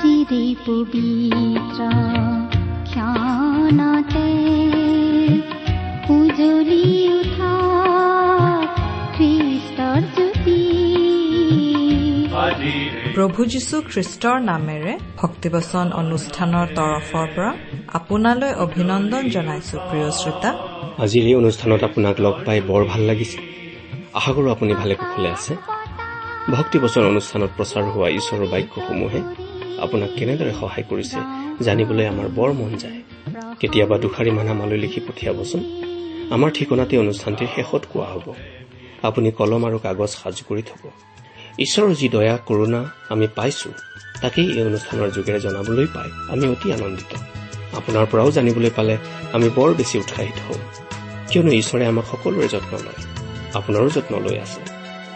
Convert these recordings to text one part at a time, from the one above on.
চিৰে পবিত্ৰ ক্ষণতে উজলি উঠা খ্ৰীষ্টৰ জ্যোতি প্ৰভু যীশু খ্ৰীষ্টৰ নামেৰে ভক্তিবচন অনুষ্ঠানৰ তৰফৰ পৰা আপোনালৈ অভিনন্দন জনাইছো প্ৰিয় শ্ৰোতা। আজিৰ এই অনুষ্ঠানত আপোনাক লগ পাই বৰ ভাল লাগিছে। আশা কৰোঁ আপুনি ভালে কুশলে আছে। ভক্তিবচন অনুষ্ঠানত প্ৰচাৰ হোৱা ঈশ্বৰৰ বাক্যসমূহে আপোনাক কেনেদৰে সহায় কৰিছে জানিবলৈ আমাৰ বৰ মন যায়। কেতিয়াবা দুষাৰিমান আমালৈ লিখি পঠিয়াবচোন। আমাৰ ঠিকনাতে অনুষ্ঠানটিৰ শেষত কোৱা হ'ব। আপুনি কলম আৰু কাগজ সাজু কৰি থব। ঈশ্বৰৰ যি দয়া কৰোণা আমি পাইছো তাকেই এই অনুষ্ঠানৰ যোগেৰে জনাবলৈ পাই আমি অতি আনন্দিত। আপোনাৰ পৰাও জানিবলৈ পালে আমি বৰ বেছি উৎসাহিত হওঁ কিয়নো ঈশ্বৰে আমাক সকলোৰে যত্ন লয়। আপোনাৰো যত্ন লৈ আছে।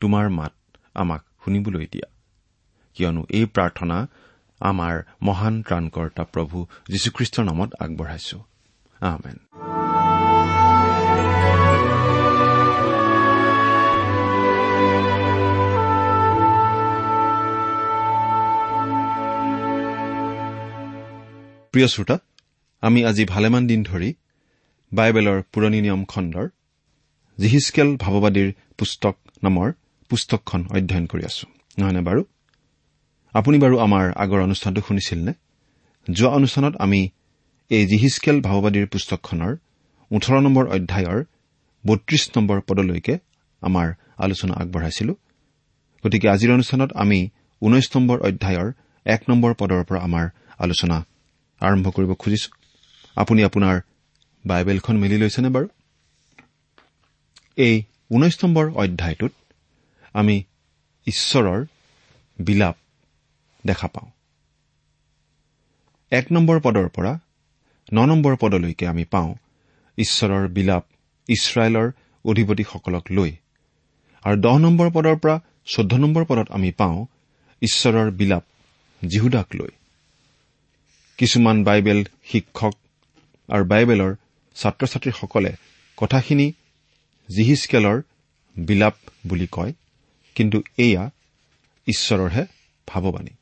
তোমাৰ মাত আমাক শুনিবলৈ দিয়া। কিয়নো এই প্ৰাৰ্থনা আমাৰ মহান ত্ৰাণকৰ্তা প্ৰভু যীশুখ্ৰীষ্টৰ নামত আগবঢ়াইছো। আমেন। প্ৰিয় শ্ৰোতা আমি আজি ভালেমান দিন ধৰি বাইবেলৰ পুৰণি নিয়ম খণ্ডৰ জিহিচকেল ভাৱবাদীৰ পুস্তক নামৰ পুস্তকখন অধ্যয়ন কৰি আছো। নহয়নে বাৰু? আপুনি বাৰু আমাৰ আগৰ অনুষ্ঠানটো শুনিছিল নে যোৱা অনুষ্ঠানত আমি এই জিহিচকেল ভাৱবাদীৰ পুস্তকখনৰ ওঠৰ নম্বৰ অধ্যায়ৰ বত্ৰিশ নম্বৰ পদলৈকে আমাৰ আলোচনা আগবঢ়াইছিলো। গতিকে আজিৰ অনুষ্ঠানত আমি ঊনৈশ নম্বৰ অধ্যায়ৰ এক নম্বৰ পদৰ পৰা আমাৰ আলোচনা আৰম্ভ কৰিব খুজিছো। আপুনি আপোনাৰ বাইবেলখন মেলি লৈছেনে বাৰু? এই ঊনৈশ নম্বৰ অধ্যায়টোত আমি ঈশ্বৰৰ বিলাপ দেখা পাওঁ। এক নম্বৰ পদৰ পৰা ন নম্বৰ পদলৈকে আমি পাওঁ ঈশ্বৰৰ বিলাপ ইছৰাইলৰ অধিপতিসকলক লৈ। আৰু দহ নম্বৰ পদৰ পৰা চৈধ্য নম্বৰ পদত আমি পাওঁ ঈশ্বৰৰ বিলাপ জিহুদাক লৈ। কিছুমান বাইবেল শিক্ষক আৰু বাইবেলৰ ছাত্ৰ ছাত্ৰীসকলে কথাখিনি জিহিচকেলৰ বিলাপ বুলি কয়। কিন্তু এয়া ঈশ্বৰৰহে ভাৱবাণী।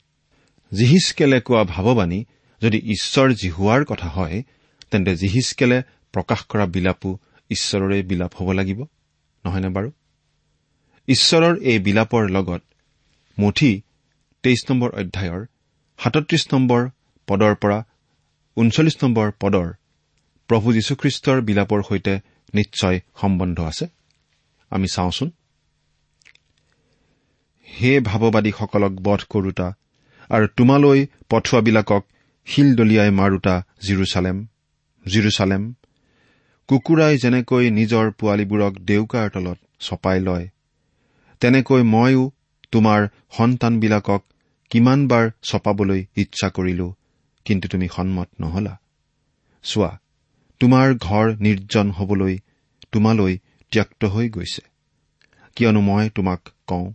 জিহিচকেলে কোৱা ভাৱবাণী যদি ঈশ্বৰ জিহুৱাৰ কথা হয় তেন্তে জিহিচকেলে প্ৰকাশ কৰা বিলাপো ঈশ্বৰৰে বিলাপ হ'ব লাগিব নহয়নে বাৰু? ঈশ্বৰৰ এই বিলাপৰ লগত মুঠি তেইছ নম্বৰ অধ্যায়ৰ সাতত্ৰিশ নম্বৰ পদৰ পৰা ঊনচল্লিছ নম্বৰ পদৰ প্ৰভু যীশুখ্ৰীষ্টৰ বিলাপৰ সৈতে নিশ্চয় সম্বন্ধ আছে। আমি চাওঁচোন। হে ভাৱবাদীসকলক বধ কৰোতা আৰু তোমালৈ পঠোৱাবিলাকক শিল দলিয়াই মাৰোতা জিৰচালেম জিৰচালেম। কুকুৰাই যেনেকৈ নিজৰ পোৱালীবোৰক ডেউকাৰ তলত চপাই লয় তেনেকৈ মইও তোমাৰ সন্তানবিলাকক কিমানবাৰ চপাবলৈ ইচ্ছা কৰিলো কিন্তু তুমি সন্মত নহলা। চোৱা তোমাৰ ঘৰ নিৰ্জন হবলৈ তোমালৈ ত্যক্ত হৈ গৈছে। কিয়নো মই তোমাক কওঁ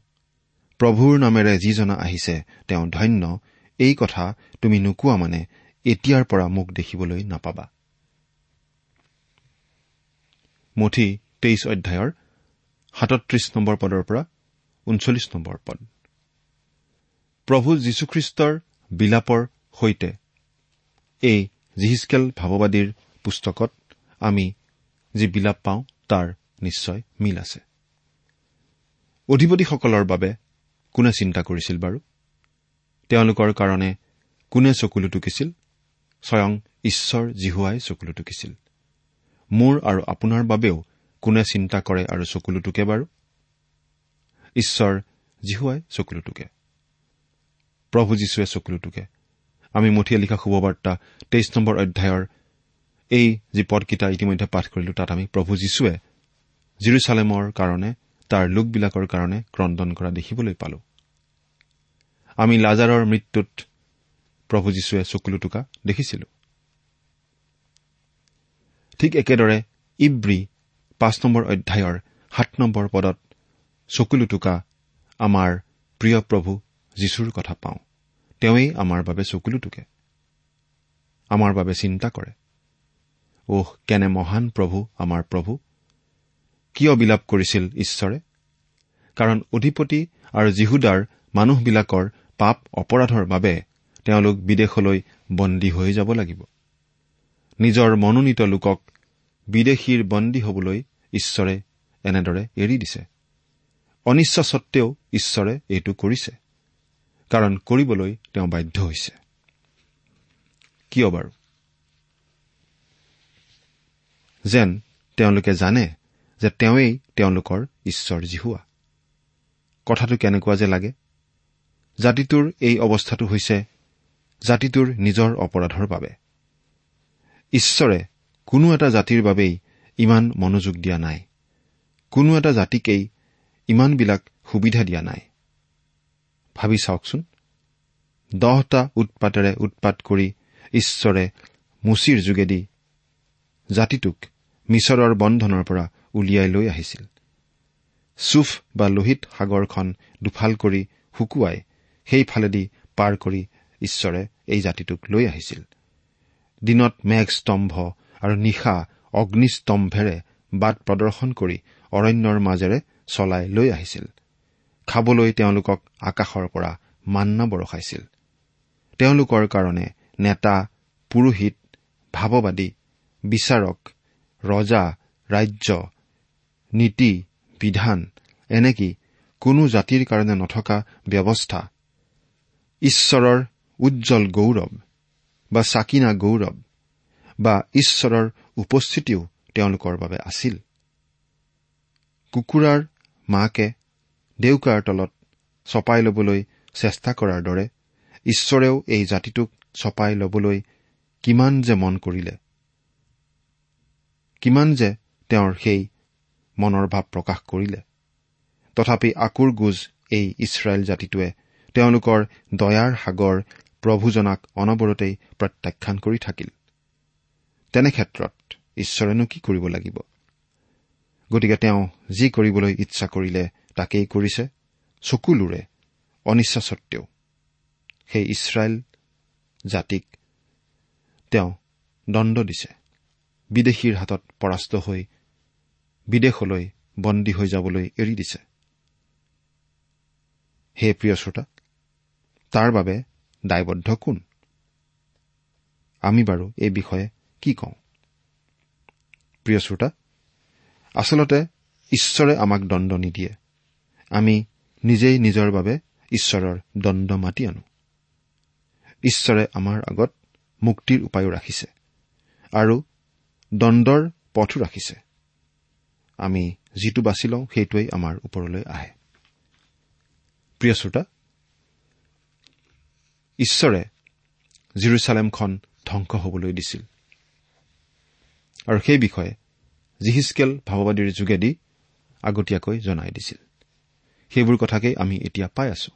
প্ৰভুৰ নামেৰে যিজনা আহিছে তেওঁ ধন্য। এই কথা তুমি নোকোৱা মানে এতিয়াৰ পৰা মোক দেখিবলৈ নাপাবা। মুঠি তেইছ অধ্যায়ৰ সাতত্ৰিশ নম্বৰ পদৰ পৰা ঊনচল্লিছ নম্বৰ পদ। প্ৰভু যীশুখ্ৰীষ্টৰ বিলাপৰ সৈতে এই জিহিচকেল ভাৱবাদীৰ পুস্তকত আমি যি বিলাপ পাওঁ তাৰ নিশ্চয় মিল আছে। অধিপতিসকলৰ বাবে কোনে চিন্তা কৰিছিল বাৰু? তেওঁলোকৰ কাৰণে কোনে চকুলো টুকিছিল? স্বয়ং ঈশ্বৰ জিহুৱাই চকুলো টুকিছিল। মোৰ আৰু আপোনাৰ বাবেও কোনে চিন্তা কৰে আৰু চকুলো টুকে বাৰু? ঈশ্বৰ জিহুৱাই চকুলো টুকে। প্ৰভু যীশুৱে চকুলো টুকে। আমি মঠিয়া লিখা শুভবাৰ্তা তেইছ নম্বৰ অধ্যায়ৰ এই যি পদকেইটা ইতিমধ্যে পাঠ কৰিলো তাত আমি প্ৰভু যীশুৱে জিৰচালেমৰ কাৰণে তাৰ লোকবিলাকৰ কাৰণে ক্ৰদন কৰা দেখিবলৈ পালো। আমি লাজাৰৰ মৃত্যুত প্ৰভু যীশুৱে চকুলো টুকা দেখিছিলো। ঠিক একেদৰে ইব্ৰী পাঁচ নম্বৰ অধ্যায়ৰ সাত নম্বৰ পদত চকুলো টুকা আমাৰ প্ৰিয় প্ৰভু যীশুৰ কথা পাওঁ। তেওঁৱেই আমাৰ বাবে চকুলো টুকে আমাৰ বাবে চিন্তা কৰে। ওহ কেনে মহান প্ৰভু আমাৰ প্ৰভু! কিয় বিলাপ কৰিছিল ঈশ্বৰে? কাৰণ অধিপতি আৰু জিহুদাৰ মানুহবিলাকৰ পাপ অপৰাধৰ বাবে তেওঁলোক বিদেশলৈ বন্দী হৈ যাব লাগিব। নিজৰ মনোনীত লোকক বিদেশীৰ বন্দী হবলৈ ঈশ্বৰে এনেদৰে এৰি দিছে। অনিচ্ছা সত্বেও ঈশ্বৰে এইটো কৰিছে কাৰণ কৰিবলৈ তেওঁ বাধ্য হৈছে। কিয় বাৰু? যেন তেওঁলোকে জানে যে তেওঁৱেই তেওঁলোকৰ ঈশ্বৰ জিহুৱা। কথাটো কেনেকুৱা যে লাগে? জাতিটোৰ এই অৱস্থাটো হৈছে জাতিটোৰ নিজৰ অপৰাধৰ বাবে। ঈশ্বৰে কোনো এটা জাতিৰ বাবেই ইমান মনোযোগ দিয়া নাই। কোনো এটা জাতিকেই ইমানবিলাক সুবিধা দিয়া নাই। ভাবি চাওকচোন। দহটা উৎপাতেৰে উৎপাত কৰি ঈশ্বৰে মুচিৰ যোগেদি জাতিটোক মিছৰৰ বন্ধনৰ পৰা উলিয়াই লৈ আহিছিল। চুফ বা লোহিত সাগৰখন দুফাল কৰি শুকুৱাই সেইফালেদি পাৰ কৰি ঈশ্বৰে এই জাতিটোক লৈ আহিছিল। দিনত মেঘস্তম্ভ আৰু নিশা অগ্নিস্তম্ভেৰে বাট প্ৰদৰ্শন কৰি অৰণ্যৰ মাজেৰে চলাই লৈ আহিছিল। খাবলৈ তেওঁলোকক আকাশৰ পৰা মান্না বৰষাইছিল। তেওঁলোকৰ কাৰণে নেতা পুৰোহিত ভাৱবাদী বিচাৰক ৰজা ৰাজ্য নীতি বিধান এনেকি কোনো জাতিৰ কাৰণে নথকা ব্যৱস্থা? ঈশ্বৰৰ উজ্জ্বল গৌৰৱ বা চাকিনা গৌৰৱ বা ঈশ্বৰৰ উপস্থিতিও তেওঁলোকৰ বাবে আছিল। কুকুৰাৰ মাকে দেউকাৰ তলত চপাই ল'বলৈ চেষ্টা কৰাৰ দৰে ঈশ্বৰেও এই জাতিটোক চপাই ল'বলৈ কিমান যে মন কৰিলে কিমান যে তেওঁৰ সেই মনৰ ভাৱ প্ৰকাশ কৰিলে। তথাপি আকুৰ গোজ এই ইছৰাইল জাতিটোৱে তেওঁলোকৰ দয়াৰ সাগৰ প্ৰভুজনাক অনবৰতেই প্ৰত্যাখ্যান কৰি থাকিল। তেনে ক্ষেত্ৰত ঈশ্বৰেনো কি কৰিব লাগিব? গতিকে তেওঁ যি কৰিবলৈ ইচ্ছা কৰিলে তাকেই কৰিছে চকুলোৰে অনিচ্ছা সত্বেও সেই ইছৰাইল জাতিক তেওঁ দণ্ড দিছে। বিদেশীৰ হাতত পৰাস্ত হৈ বিদেশলৈ বন্দী হৈ যাবলৈ এৰি দিছে। হে প্ৰিয় শ্ৰোতা তাৰ বাবে দায়বদ্ধ কোন? আমি বাৰু এই বিষয়ে কি কওঁ? প্ৰিয় শ্ৰোতা আচলতে ঈশ্বৰে আমাক দণ্ড নিদিয়ে। আমি নিজেই নিজৰ বাবে ঈশ্বৰৰ দণ্ড মাতি আনো। ঈশ্বৰে আমাৰ আগত মুক্তিৰ উপায়ো ৰাখিছে আৰু দণ্ডৰ পথো ৰাখিছে। আমি যিটো বাছি লওঁ সেইটোৱেই আমাৰ ওপৰলৈ আহে। প্ৰিয় শ্ৰোতা ঈশ্বৰে জিৰচালেমখন ধ্বংস হবলৈ দিছিল। আৰু সেই বিষয়ে জিহিচকেল ভাৱবাদীৰ যোগেদি আগতীয়াকৈ জনাই দিছিল। সেইবোৰ কথাকেই আমি এতিয়া পাই আছো।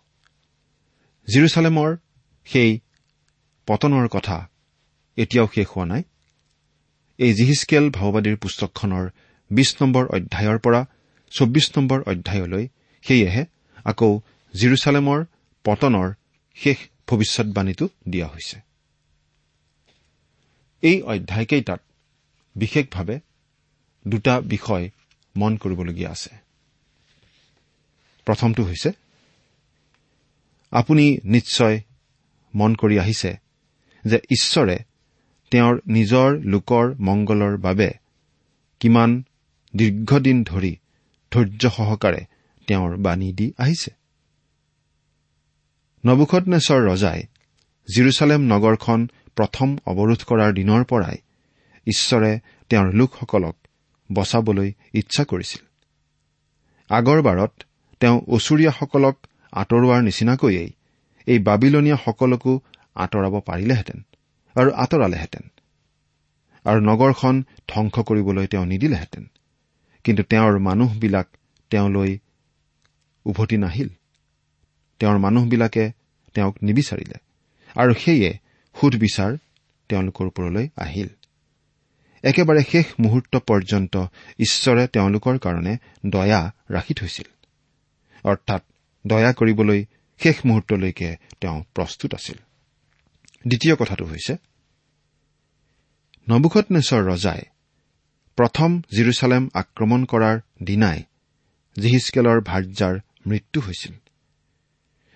জিৰচালেমৰ সেই পতনৰ কথা এতিয়াও শেষ হোৱা নাই। এই জিহিচকেল ভাওবাদীৰ পুস্তকখনৰ বিশ নম্বৰ অধ্যায়ৰ পৰা চৌব্বিছ নম্বৰ অধ্যায়লৈ সেয়েহে আকৌ জিৰচালেমৰ পতনৰ শেষ ভৱিষ্যৎবাণীটো দিয়া হৈছে। এই অধ্যায়কেইটাত বিশেষভাৱে দুটা বিষয় মন কৰিবলগীয়া আছে। প্ৰথমটো হৈছে আপুনি নিশ্চয় মন কৰি আহিছে যে ঈশ্বৰে তেওঁৰ নিজৰ লোকৰ মংগলৰ বাবে কিমান দীৰ্ঘদিন ধৰি ধৈৰ্য সহকাৰে তেওঁৰ বাণী দি আহিছে। নবুখনেশ্বৰ ৰজাই জিৰচালেম নগৰখন প্ৰথম অৱৰোধ কৰাৰ দিনৰ পৰাই ঈশ্বৰে তেওঁৰ লোকসকলক বচাবলৈ ইচ্ছা কৰিছিল। আগৰবাৰত তেওঁ অচুৰীয়াসকলক আঁতৰোৱাৰ নিচিনাকৈয়ে এই বাবিলনীয়াসকলকো আঁতৰাব পাৰিলেহেঁতেন আৰু আঁতৰালেহেঁতেন। আৰু নগৰখন ধ্বংস কৰিবলৈ তেওঁ নিদিলেহেঁতেন। কিন্তু তেওঁৰ মানুহবিলাক তেওঁলৈ উভতি নাহিল। তেওঁৰ মানুহবিলাকে তেওঁক নিবিচাৰিলে আৰু সেয়ে সুধবিচাৰ তেওঁলোকৰ ওপৰলৈ আহিল। একেবাৰে শেষ মুহূৰ্ত পৰ্যন্ত ঈশ্বৰে তেওঁলোকৰ কাৰণে দয়া ৰাখি থৈছিল। অৰ্থাৎ দয়া কৰিবলৈ শেষ মুহূৰ্তলৈকে তেওঁ প্ৰস্তুত আছিল। দ্বিতীয় কথাটো হৈছে নবুখনেশ্বৰ ৰজাই প্ৰথম জিৰচালেম আক্ৰমণ কৰাৰ দিনাই জিহিচকেলৰ ভাৰ্যাৰ মৃত্যু হৈছিল।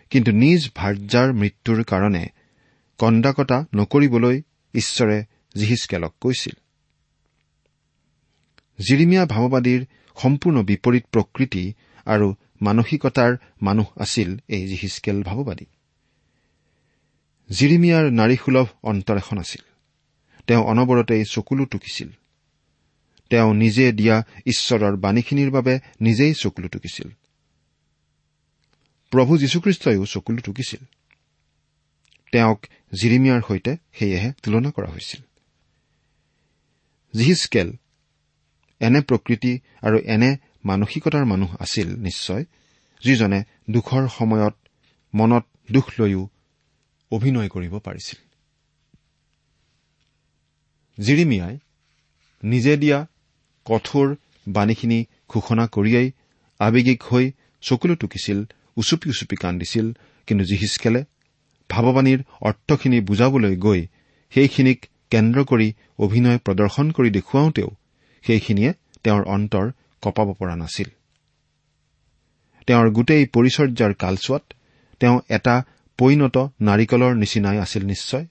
কিন্তু নিজ ভাৰ্যাৰ মৃত্যুৰ কাৰণে কন্দাকতা নকৰিবলৈ ঈশ্বৰে জিহিচকেলক কৈছিল। জিৰিমীয়া ভাৱবাদীৰ সম্পূৰ্ণ বিপৰীত প্ৰকৃতি আৰু মানসিকতাৰ মানুহ আছিল এই জিহিচকেল ভাৱবাদী জিৰিমিয়াৰ নাৰীসুলভ অন্তৰ এখন আছিল। তেওঁ অনবৰতেই চকুলো টুকিছিল। তেওঁ নিজে দিয়া ঈশ্বৰৰ বাণীখিনিৰ বাবে নিজেই চকুলো টুকিছিল প্ৰভু যীশুখ্ৰীষ্টইও চকুলো টুকিছিল তেওঁক জিৰিমিয়াৰ সৈতে সেয়েহে তুলনা কৰা হৈছিল। জিহিচকেল এনে প্ৰকৃতি আৰু এনে মানসিকতাৰ মানুহ আছিল নিশ্চয় যিজনে দুখৰ সময়ত মনত দুখ লৈও অভিনয় কৰিব পাৰিছিল। জিৰিমিয়াই নিজে দিয়া কঠোৰ বাণীখিনি ঘোষণা কৰিয়েই আৱেগিক হৈ চকুলো টুকিছিল উচুপি উচুপি কান্দিছিল। কিন্তু জিহিচকেলে ভাৱবাণীৰ অৰ্থখিনি বুজাবলৈ গৈ সেইখিনিক কেন্দ্ৰ কৰি অভিনয় প্ৰদৰ্শন কৰি দেখুৱাওঁতেও সেইখিনিয়ে তেওঁৰ অন্তৰ কঁপাব পৰা নাছিল। তেওঁৰ গোটেই পৰিচৰ্যাৰ কালচোৱাত তেওঁ এটা পৰিণত নাৰিকলৰ নিচিনাই আছিল নিশ্চয়।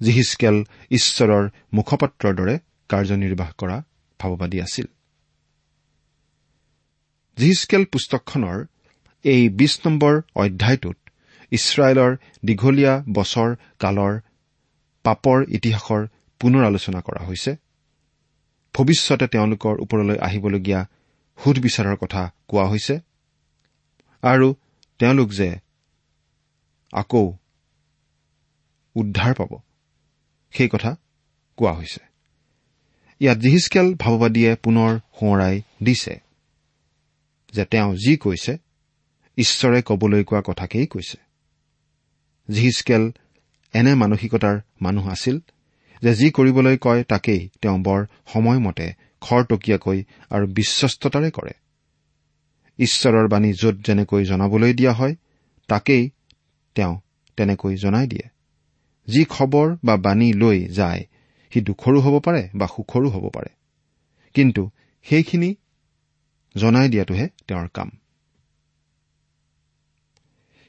জিহিচকেল ঈশ্বৰৰ মুখপাত্ৰৰ দৰে কাৰ্যনিৰ্বাহ কৰা ভাৱবাদী আছিল। জিহিচকেল পুস্তকখনৰ এই বিশ নম্বৰ অধ্যায়টোত ইছৰাইলৰ দীঘলীয়া বছৰ কালৰ পাপৰ ইতিহাসৰ পুনৰ আলোচনা কৰা হৈছে ভৱিষ্যতে তেওঁলোকৰ ওপৰলৈ আহিবলগীয়া সুধবিচাৰৰ কথা কোৱা হৈছে আৰু তেওঁলোক যে আকৌ উদ্ধাৰ পাব সেই কথা কোৱা হৈছে। ইয়াত জিহিচকেল ভাৱবাদীয়ে পুনৰ সোঁৱৰাই দিছে যে তেওঁ যি কৈছে ঈশ্বৰে কবলৈ কোৱা কথাকেই কৈছে। জিহিচকেল এনে মানসিকতাৰ মানুহ আছিল যে যি কৰিবলৈ কয় তাকেই তেওঁ বৰ সময়মতে খৰতকীয়াকৈ আৰু বিশ্বস্ততাৰে কৰে। ঈশ্বৰৰ বাণী য'ত যেনেকৈ জনাবলৈ দিয়া হয় তাকেই তেওঁ তেনেকৈ জনাই দিয়ে। যি খবৰ বা বাণী লৈ যায় সি দুখৰো হ'ব পাৰে বা সুখৰো হ'ব পাৰে। কিন্তু সেইখিনি জনাই দিয়াটোহে তেওঁৰ কাম।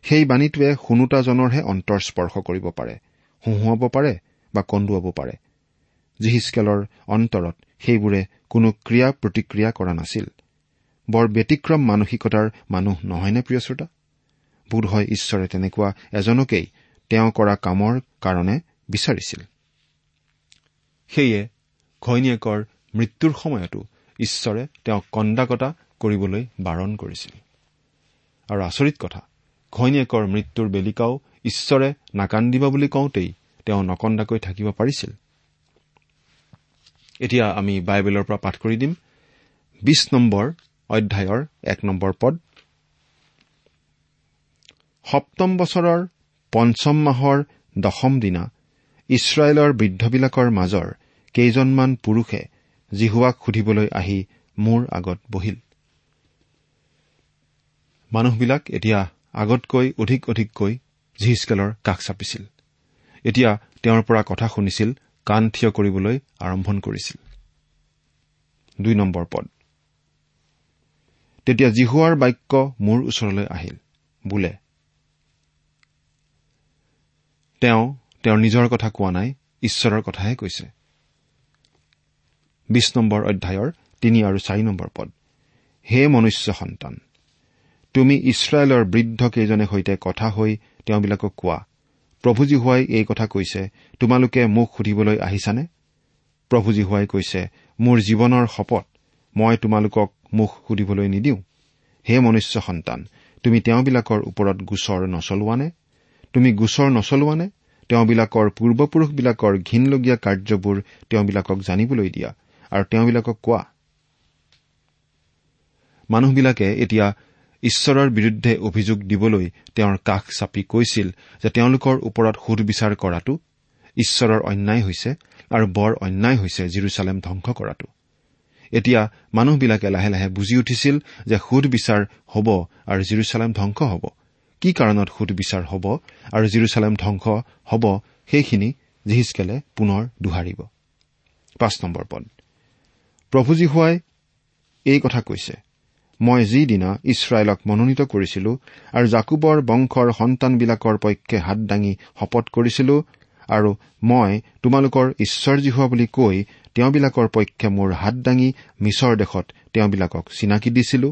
সেই বাণীটোৱে শুনোতাজনৰহে অন্তৰ স্পৰ্শ কৰিব পাৰে হুহুৱাব পাৰে বা কন্দুৱাব পাৰে। জিহিচকেলৰ অন্তৰত সেইবোৰে কোনো ক্ৰিয়া প্ৰতিক্ৰিয়া কৰা নাছিল। বৰ ব্যতিক্ৰম মানসিকতাৰ মানুহ নহয়নে প্ৰিয় শ্ৰোতা? বোধ হয় ঈশ্বৰে তেনেকুৱা এজনকেই তেওঁ কৰা কামৰ কাৰণে বিচাৰিছিল। সেয়ে ঘৈণীয়েকৰ মৃত্যুৰ সময়তো ঈশ্বৰে তেওঁক কন্দাকতা কৰিবলৈ বাৰণ কৰিছিল। আৰু আচৰিত কথা ঘৈণীয়েকৰ মৃত্যুৰ বেলিকাও ঈশ্বৰে নাকান্দিবা বুলি কওঁতেই তেওঁ নকন্দাকৈ থাকিব পাৰিছিল। এতিয়া আমি বাইবেলৰ পৰা পাঠ কৰি দিম। বিশ নম্বৰ অধ্যায়ৰ এক নম্বৰ পদ। সপ্তম বছৰৰ পঞ্চম মাহৰ দশম দিনা ইছৰাইলৰ বৃদ্ধবিলাকৰ মাজৰ কেইজনমান পুৰুষে জিহুৱাক সুধিবলৈ আহি মোৰ আগত বহিল। মানুহবিলাক এতিয়া আগতকৈ অধিক অধিককৈ জিহিচকেলৰ কাষ চাপিছিল। এতিয়া তেওঁৰ পৰা কথা শুনিছিল কাণ থিয় কৰিবলৈ আৰম্ভণ কৰিছিল। তেতিয়া জিহুৱাৰ বাক্য মোৰ ওচৰলৈ আহিল। বোলে তেওঁ তেওঁৰ নিজৰ কথা কোৱা নাই ঈশ্বৰৰ কথাহে কৈছে। বিশ নম্বৰ অধ্যায়ৰ তিনি আৰু চাৰি নম্বৰ পদ। হে মনুষ্য সন্তান তুমি ইছৰাইলৰ বৃদ্ধ কেইজনে সৈতে কথা হৈ তেওঁবিলাকক কোৱা প্ৰভুজী হোৱাই এই কথা কৈছে তোমালোকে মোক সুধিবলৈ আহিছানে? প্ৰভুজী হোৱাই কৈছে মোৰ জীৱনৰ শপত মই তোমালোকক মুখ সুধিবলৈ নিদিওঁ। হে মনুষ্য সন্তান তুমি তেওঁবিলাকৰ ওপৰত গোচৰ নচলোৱানে? তুমি গোচৰ নচলোৱানে? তেওঁবিলাকৰ পূৰ্বপুৰুষবিলাকৰ ঘীনলগীয়া কাৰ্যবোৰ তেওঁবিলাকক জানিবলৈ দিয়া আৰু তেওঁবিলাকক কোৱা। মানুহবিলাকে এতিয়া ঈশ্বৰৰ বিৰুদ্ধে অভিযোগ দিবলৈ তেওঁৰ কাষ চাপি কৈছিল যে তেওঁলোকৰ ওপৰত সুধবিচাৰ কৰাটো ঈশ্বৰৰ অন্যায় হৈছে আৰু বৰ অন্যায় হৈছে জিৰচালেম ধ্বংস কৰাটো। এতিয়া মানুহবিলাকে লাহে লাহে বুজি উঠিছিল যে সুধবিচাৰ হ'ব আৰু জিৰচালেম ধ্বংস হ'ব। কি কাৰণত সুধবিচাৰ হ'ব আৰু জিৰচালেম ধ্বংস হ'ব সেইখিনি জিহিচকেলে পুনৰ দোহাৰিব। প্ৰভুজী হোৱাই এই কথা কৈছে মই যিদিনা ইছৰাইলক মনোনীত কৰিছিলো আৰু জাকুবৰ বংশৰ সন্তানবিলাকৰ পক্ষে হাত দাঙি শপত কৰিছিলো আৰু মই তোমালোকৰ ঈশ্বৰজী হোৱা বুলি কৈ তেওঁবিলাকৰ পক্ষে মোৰ হাত দাঙি মিছৰ দেশত তেওঁবিলাকক চিনাকি দিছিলো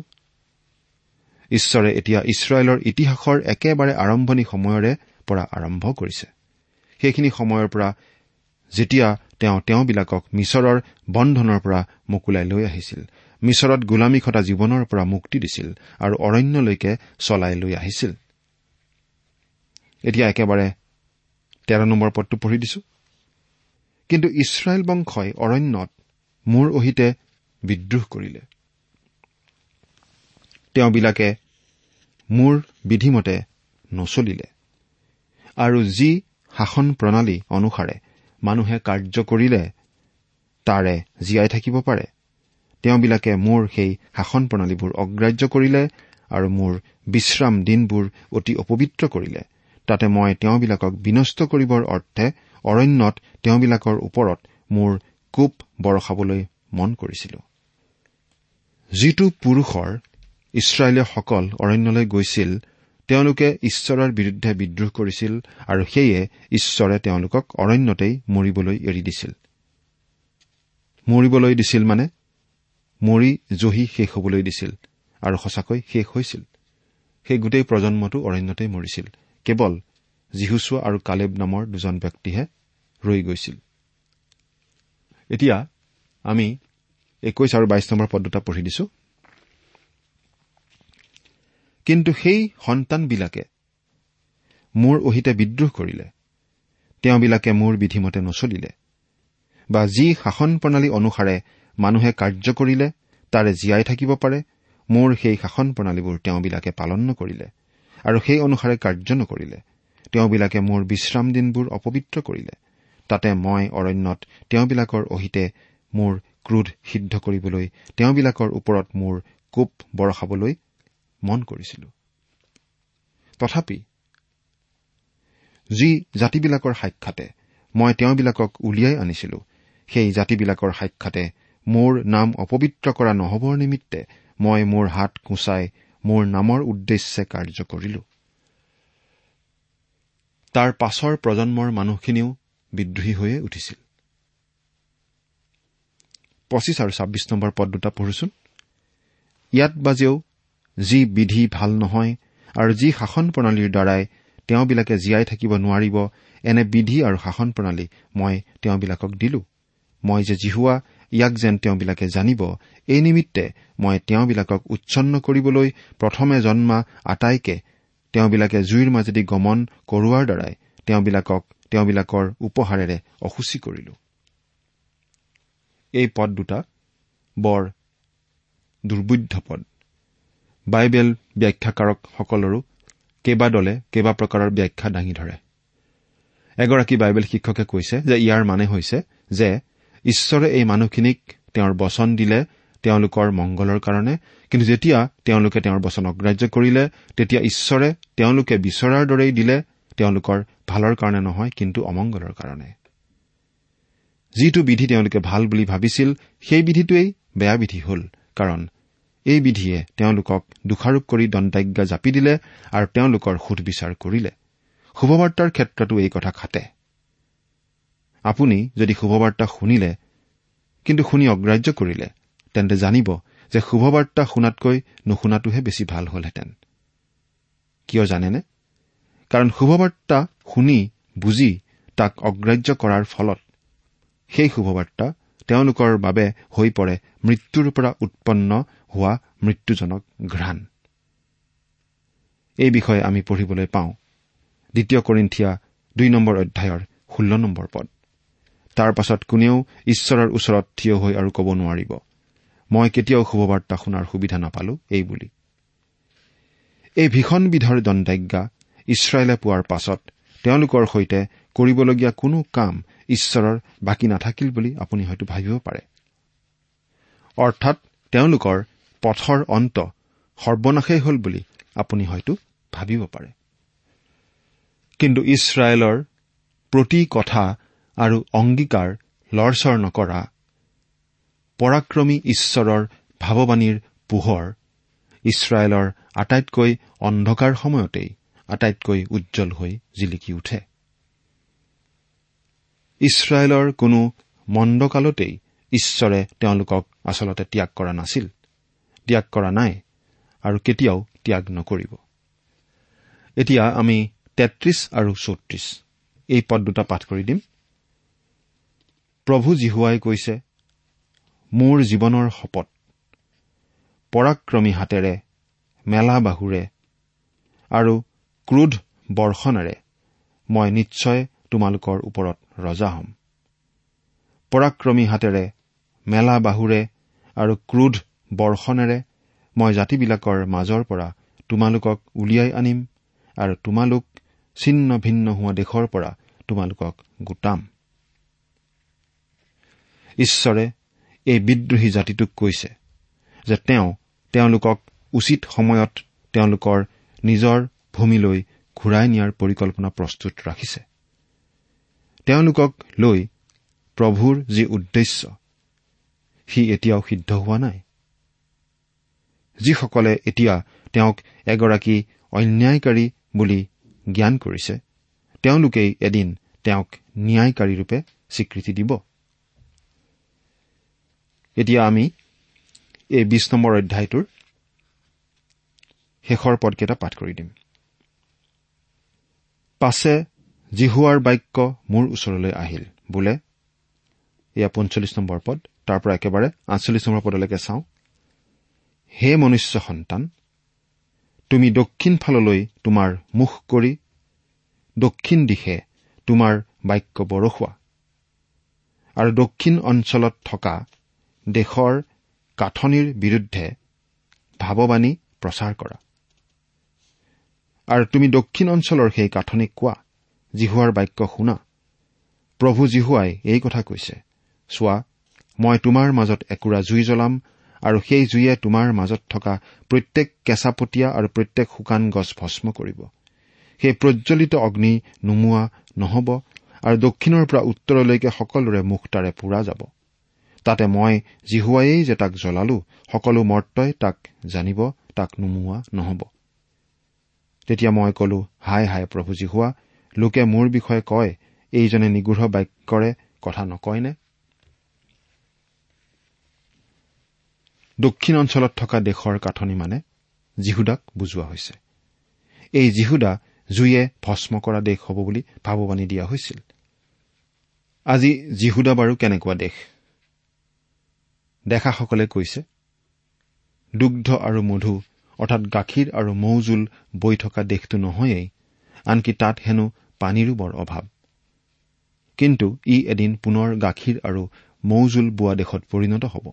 ঈশ্বৰে এতিয়া ইছৰাইলৰ ইতিহাসৰ একেবাৰে আৰম্ভণি সময়ৰে পৰা আৰম্ভ কৰিছে। সেইখিনি সময়ৰ পৰা যেতিয়া তেওঁ তেওঁবিলাকক মিছৰৰ বন্ধনৰ পৰা মোকোলাই লৈ আহিছিল মিছৰত গোলামী খটা জীৱনৰ পৰা মুক্তি দিছিল আৰু অৰণ্যলৈকে চলাই লৈ আহিছিল। এতিয়া একেবাৰে তেৰ নম্বৰ পদটো পঢ়ি দিছো। কিন্তু ইছৰাইল বংশই অৰণ্যত মোৰ অহিতে বিদ্ৰোহ কৰিলে। তেওঁবিলাকে মোৰ বিধিমতে নচলিলে। আৰু যি শাসন প্ৰণালী অনুসাৰে মানুহে কাৰ্য কৰিলে তাৰে জীয়াই থাকিব পাৰে। তেওঁবিলাকে মোৰ সেই শাসন প্ৰণালীবোৰ অগ্ৰাহ্য কৰিলে আৰু মোৰ বিশ্ৰাম দিনবোৰ অতি অপবিত্ৰ কৰিলে। তাতে মই তেওঁবিলাকক বিনষ্ট কৰিবৰ অৰ্থে অৰণ্যত তেওঁবিলাকৰ ওপৰত মোৰ কোপ বৰষাবলৈ মন কৰিছিলো। যিটো পুৰুষৰ ইছৰাইলীয়সকল অৰণ্যলৈ গৈছিল তেওঁলোকে ঈশ্বৰৰ বিৰুদ্ধে বিদ্ৰোহ কৰিছিল আৰু সেয়ে ঈশ্বৰে তেওঁলোকক অৰণ্যতেই মৰিবলৈ এৰি দিছিল। মৰিবলৈ দিছিল মানে? মৰি জহি শেষ হবলৈ দিছিল আৰু সঁচাকৈ শেষ হৈছিল। সেই গোটেই প্ৰজন্মটো অৰণ্যতেই মৰিছিল। কেৱল জিহুচুৱা আৰু কালেব নামৰ দুজন ব্যক্তিহে ৰৈ গৈছিল। এতিয়া আমি একৈশ আৰু বাইশ নম্বৰ পদ দুটা পঢ়ি দিছো। কিন্তু সেই সন্তানবিলাকে মোৰ অহিতে বিদ্ৰোহ কৰিলে। তেওঁবিলাকে মোৰ বিধিমতে নচলিলে। বা যি শাসন প্ৰণালী অনুসাৰে মানুহে কাৰ্য কৰিলে তাৰে জীয়াই থাকিব পাৰে মোৰ সেই শাসন প্ৰণালীবোৰ তেওঁবিলাকে পালন নকৰিলে আৰু সেই অনুসাৰে কাৰ্য নকৰিলে। তেওঁবিলাকে মোৰ বিশ্ৰাম দিনবোৰ অপবিত্ৰ কৰিলে। তাতে মই অৰণ্যত তেওঁবিলাকৰ অহিতে মোৰ ক্ৰোধ সিদ্ধ কৰিবলৈ তেওঁবিলাকৰ ওপৰত মোৰ কোপ বৰষাবলৈ মন কৰিছিলো। তথাপি যি জাতিবিলাকৰ সাক্ষাতে মই তেওঁবিলাকক উলিয়াই আনিছিলো সেই জাতিবিলাকৰ সাক্ষাতে মোৰ নাম অপবিত্ৰ কৰা নহবৰ নিমিত্তে মই মোৰ হাত কোঁচাই মোৰ নামৰ উদ্দেশ্যে কাৰ্য কৰিলো। তাৰ পাছৰ প্ৰজন্মৰ মানুহখিনিও বিদ্ৰোহী হৈয়ে উঠিছিল। পঁচিছ আৰু ছাব্বিছ নম্বৰ পদ দুটা পঢ়োচোন। ইয়াত বাজেও যি বিধি ভাল নহয় আৰু যি শাসন প্ৰণালীৰ দ্বাৰাই তেওঁবিলাকে জীয়াই থাকিব নোৱাৰিব এনে বিধি আৰু শাসন প্ৰণালী মই তেওঁবিলাকক দিলো। মই যে জিহুৱা ইয়াক যেন তেওঁবিলাকে জানিব এই নিমিত্তে মই তেওঁবিলাকক উচ্ছন্ন কৰিবলৈ প্ৰথমে জন্মা আটাইকে তেওঁবিলাকে জুইৰ মাজেদি গমন কৰোৱাৰ দ্বাৰাই তেওঁবিলাকক তেওঁবিলাকৰ উপহাৰেৰে অসুচী কৰিলো। এই পদ দুটা বৰ দুৰ্বোধ্য পদ। বাইবেল ব্যাখ্যাকাৰকসকলৰো কেইবাদলে কেইবা প্ৰকাৰৰ ব্যাখ্যা দাঙি ধৰে। এগৰাকী বাইবেল শিক্ষকে কৈছে যে ইয়াৰ মানে হৈছে যে ঈশ্বৰে এই মানুহখিনিক তেওঁৰ বচন দিলে তেওঁলোকৰ মংগলৰ কাৰণে কিন্তু যেতিয়া তেওঁলোকে তেওঁৰ বচন অগ্ৰাহ্য কৰিলে তেতিয়া ঈশ্বৰে তেওঁলোকে বিচৰাৰ দৰেই দিলে তেওঁলোকৰ ভালৰ কাৰণে নহয় কিন্তু অমংগলৰ কাৰণে। যিটো বিধি তেওঁলোকে ভাল বুলি ভাবিছিল সেই বিধিটোৱেই বেয়া বিধি হল কাৰণ এই বিধিয়ে তেওঁলোকক দোষাৰোপ কৰি দণ্ডাজ্ঞা জাপি দিলে আৰু তেওঁলোকৰ সুধবিচাৰ কৰিলে। শুভবাৰ্তাৰ ক্ষেত্ৰতো এই কথা খাটে। আপুনি যদি শুভবাৰ্তা শুনিলে কিন্তু শুনি অগ্ৰাহ্য কৰিলে তেন্তে জানিব যে শুভবাৰ্তা শুনাতকৈ নুশুনাটোহে বেছি ভাল হলহেঁতেন। কিয় জানেনে? কাৰণ শুভবাৰ্তা শুনি বুজি তাক অগ্ৰাহ্য কৰাৰ ফলত সেই শুভবাৰ্তা তেওঁলোকৰ বাবে হৈ পৰে মৃত্যুৰ পৰা উৎপন্ন হোৱা মৃত্যুজনক ঘ্ৰাণ। এই বিষয়ে আমি পঢ়িবলৈ পাওঁ। দ্বিতীয় কৰিন্ঠিয়া দুই নম্বৰ অধ্যায়ৰ ষোল্ল নম্বৰ পদ। তাৰ পাছত কোনেও ঈশ্বৰৰ ওচৰত থিয় হৈ আৰু ক'ব নোৱাৰিব। মই কেতিয়াও শুভবাৰ্তা শুনাৰ সুবিধা নাপালো এই বুলি। এই ভীষণবিধৰ দণ্ডাজ্ঞা ইছৰাইলে পোৱাৰ পাছত তেওঁলোকৰ সৈতে কৰিবলগীয়া কোনো কাম ঈশ্বৰৰ বাকী নাথাকিল বুলি আপুনি হয়তো ভাবিব পাৰে। অৰ্থাৎ তেওঁলোকৰ পথৰ অন্ত সৰ্বনাশেই হল বুলি আপুনি হয়তো ভাবিব পাৰে। কিন্তু ইছৰাইলৰ প্ৰতি কথা আৰু অংগীকাৰ লৰচৰ নকৰা পৰাক্ৰমী ঈশ্বৰৰ ভাৱবাণীৰ পোহৰ ইছৰাইলৰ আটাইতকৈ অন্ধকাৰ সময়তেই আটাইতকৈ উজ্জ্বল হৈ জিলিকি উঠে। ইছৰাইলৰ কোনো মন্দকালতেই ঈশ্বৰে তেওঁলোকক আচলতে ত্যাগ কৰা নাছিল। ত্যাগ কৰা নাই আৰু কেতিয়াও ত্যাগ নকৰিব। এতিয়া আমি তেত্ৰিশ আৰু চৌত্ৰিশ। এই পদ দুটা পাঠ কৰি দিম। প্ৰভু জিহুৱাই কৈছে মোৰ জীৱনৰ শপত। পৰাক্ৰমী হাতেৰে মেলা বাহুৰে আৰু ক্ৰোধ বৰ্ষণেৰে মই নিশ্চয় তোমালোকৰ ওপৰত ৰজা হ'ম। পৰাক্ৰমী হাতেৰে মেলা বাহুৰে আৰু ক্ৰোধ বৰ্ষণেৰে মই জাতিবিলাকৰ মাজৰ পৰা তোমালোকক উলিয়াই আনিম আৰু তোমালোক ছিন্ন ভিন্ন হোৱা দেশৰ পৰা তোমালোকক গোটাম। ঈশ্বৰে এই বিদ্ৰোহী জাতিটোক কৈছে যে তেওঁ তেওঁলোকক উচিত সময়ত তেওঁলোকৰ নিজৰ ভূমিলৈ ঘূৰাই নিয়াৰ পৰিকল্পনা প্ৰস্তুত ৰাখিছে। তেওঁলোকক লৈ প্ৰভুৰ যি উদ্দেশ্য সি এতিয়াও সিদ্ধ হোৱা নাই। যিসকলে এতিয়া তেওঁক এগৰাকী অন্যায়কাৰী বুলি জ্ঞান কৰিছে তেওঁলোকেই এদিন তেওঁক ন্যায়কাৰীৰূপে স্বীকৃতি দিব। এতিয়া আমি এই বিশ নম্বৰ অধ্যায়টোৰ শেষৰ পদকেইটা পাঠ কৰি দিম। পাছে জিহুৱাৰ বাক্য মোৰ ওচৰলৈ আহিল বোলে। এয়া পঞ্চল্লিছ নম্বৰ পদ তাৰ পৰা একেবাৰে আঠচল্লিছ নম্বৰ পদলৈকে চাওঁ। হে মনুষ্য সন্তান তুমি দক্ষিণ ফাললৈ তোমাৰ মুখ কৰি দক্ষিণ দিশে তোমাৰ বাক্য বৰষুৱা আৰু দক্ষিণ অঞ্চলত থকা দেশৰ কাঠনিৰ বিৰুদ্ধে ভাৱবাণী প্ৰচাৰ কৰা। আৰু তুমি দক্ষিণ অঞ্চলৰ সেই কাঠনিক কোৱা জিহুৱাৰ বাক্য শুনা। প্ৰভু জীহুৱাই এই কথা কৈছে চোৱা মই তোমাৰ মাজত একুৰা জুই জ্বলাম আৰু সেই জুয়ে তোমাৰ মাজত থকা প্ৰত্যেক কেঁচাপতীয়া আৰু প্ৰত্যেক শুকান গছ ভস্ম কৰিব। সেই প্ৰজ্বলিত অগ্নি নুমোৱা নহব আৰু দক্ষিণৰ পৰা উত্তৰলৈকে সকলোৰে মুখ তাৰে পোৰা যাব। তাতে মই জিহুৱায়েই যে তাক জ্বলালো সকলো মৰ্তই তাক জানিব তাক নুমোৱা নহব। তেতিয়া মই কলো হাই হাই প্ৰভু জিহুৱা লোকে মোৰ বিষয়ে কয় এইজনে নিগৃঢ় বাক্যৰে কথা নকয়নে? দক্ষিণ অঞ্চলত থকা দেশৰ কাঠনি মানে জিহুদাক বুজোৱা হৈছে। এই জিহুদা জুয়ে ভস্ম কৰা দেশ হ'ব বুলি ভাৱবাণী দিয়া হৈছিল। আজি জিহুদা বাৰু কেনেকুৱা দেশ? দেখাসকলে কৈছে দুগ্ধ আৰু মধু অৰ্থাৎ গাখীৰ আৰু মৌজোল বৈ থকা দেশটো নহয়েই আনকি তাত হেনো পানীৰো বৰ অভাৱ। কিন্তু ই এদিন পুনৰ গাখীৰ আৰু মৌজোল বোৱা দেশত পৰিণত হ'ব।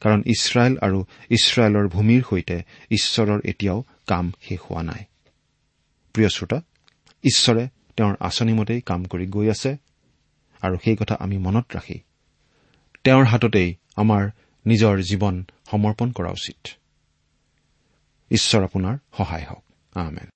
কাৰণ ইছৰাইল আৰু ইছৰাইলৰ ভূমিৰ সৈতে ঈশ্বৰৰ এতিয়াও কাম শেষ হোৱা নাই। প্ৰিয় শ্ৰোতা ঈশ্বৰে তেওঁৰ আঁচনিমতেই কাম কৰি গৈ আছে আৰু সেই কথা আমি মনত ৰাখি তেওঁৰ হাততেই আমাৰ নিজৰ জীৱন সমৰ্পণ কৰা উচিত। ঈশ্বৰ আপোনাৰ সহায় হওক। আমেন।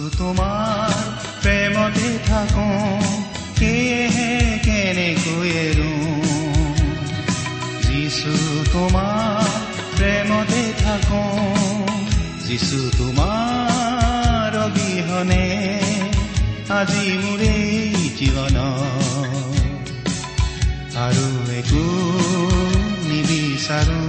তোমাৰ প্ৰেমতে থাকো। সেয়েহে কেনেকৈ এৰো যিছু তোমাৰ প্ৰেমতে থাকো। যিছু তোমাৰ অবিহনে আজি মোৰে জীৱন আৰু একো নিবিচাৰো।